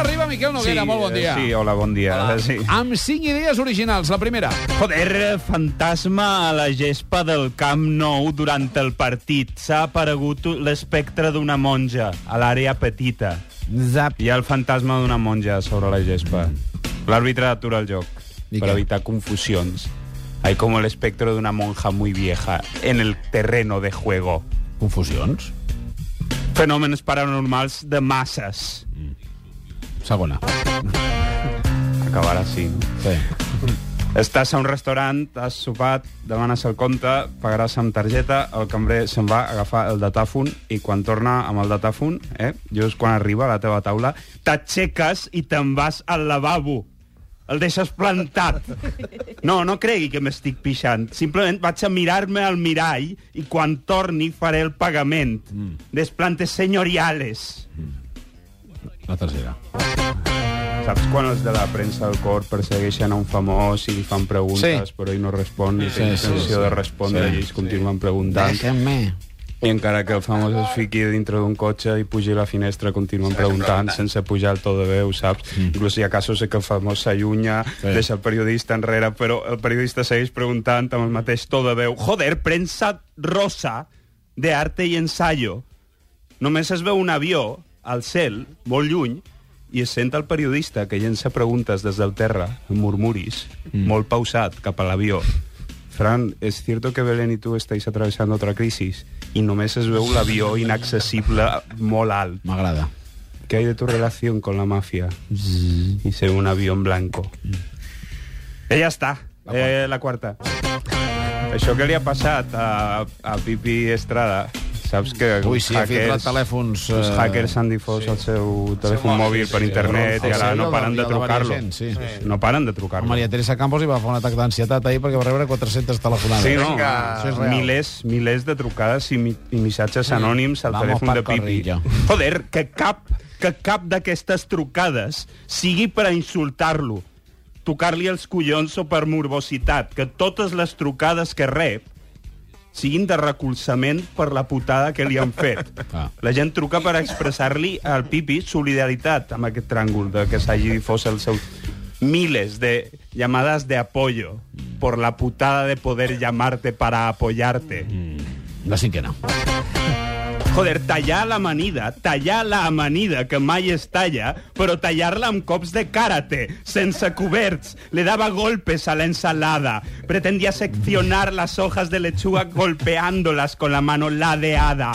Ara arriba Miquel Noguera, molt bon dia. Sí, hola, bon dia. Hola. Sí. Amb cinc idees originals. La primera. Joder, fantasma a la gespa del Camp Nou durant el partit. S'ha aparegut l'espectre d'una monja a l'àrea petita. Zap. Hi ha el fantasma d'una monja sobre la gespa. L'àrbitre atura el joc I per què? evitar confusions. Hay como el espectro de una monja muy vieja en el terreno de juego. Confusions. Fenòmens paranormals de masses. Segona. Acabar així, no? Sí. Estàs a un restaurant, has sopat, demanes el compte, pagaràs amb targeta, el cambrer se'n va a agafar el datàfon i quan torna amb el datàfon, eh, just quan arriba a la teva taula, t'aixeques i te'n vas al lavabo. El deixes plantat. No, no cregui que m'estic pixant. Simplement vaig a mirar-me al mirall i quan torni faré el pagament. Mm. Desplantes senyoriales. La tercera. Saps quan els de la premsa del cor persegueixen a un famós i li fan preguntes, Sí. però ell no respon, i Sí, té sí, intenció sí. de respondre, Sí, i ells continuen preguntant. Déjame. I encara que el famós es fiqui dintre d'un cotxe i pugi a la finestra, continuen preguntant sense pujar el to de veu, saps? Mm. Inclús hi ha casos què el famós s'allunya, Sí. sí. deixa el periodista enrere, però el periodista segueix preguntant amb el mateix to de veu. Joder, prensa rosa de arte i ensayo. Només es veu un avió al cel, molt lluny, i es sent el periodista que llença preguntes des del terra, en murmuris, mm. molt pausat cap a l'avió. Fran, es cierto que Belén y tú estáis atravesando otra crisis y només es veu l'avió inaccesible molt alt. M'agrada. ¿Qué hay de tu relación con la mafia? Y se ve un avión blanco. Ella està, La eh, la quarta. Això que li ha passat a, a Pipi Estrada, saps que Ui, sí, ha filtrat telèfons, els eh, hackers han difós el seu telèfon mòbil per internet i ara no paren de trucar-lo. Sí, sí. No paren de trucar-lo. Maria Teresa Campos hi va fer un atac d'ansietat ahir perquè va rebre 400 telefonades. Sí, no? Això és real. Milers, milers de trucades i, mi i missatges anònims al Vamos telèfon de Pipi. Joder, que cap, que cap d'aquestes trucades sigui per a insultar-lo, tocar-li els collons o per morbositat, que totes les trucades que rep siguin de recolzament per la putada que li han fet. Ah. La gent truca per expressar-li al Pipi solidaritat amb aquest tràngol de que s'hagi difós el seu miles de llamadas de apoyo por la putada de poder llamarte para apoyarte. La cinquena. Joder, tallar l'amanida, tallar la amanida, que mai es talla, però tallar-la amb cops de karate, sense coberts. Le daba golpes a la ensalada. Pretendía seccionar las hojas de lechuga golpeándolas con la mano ladeada.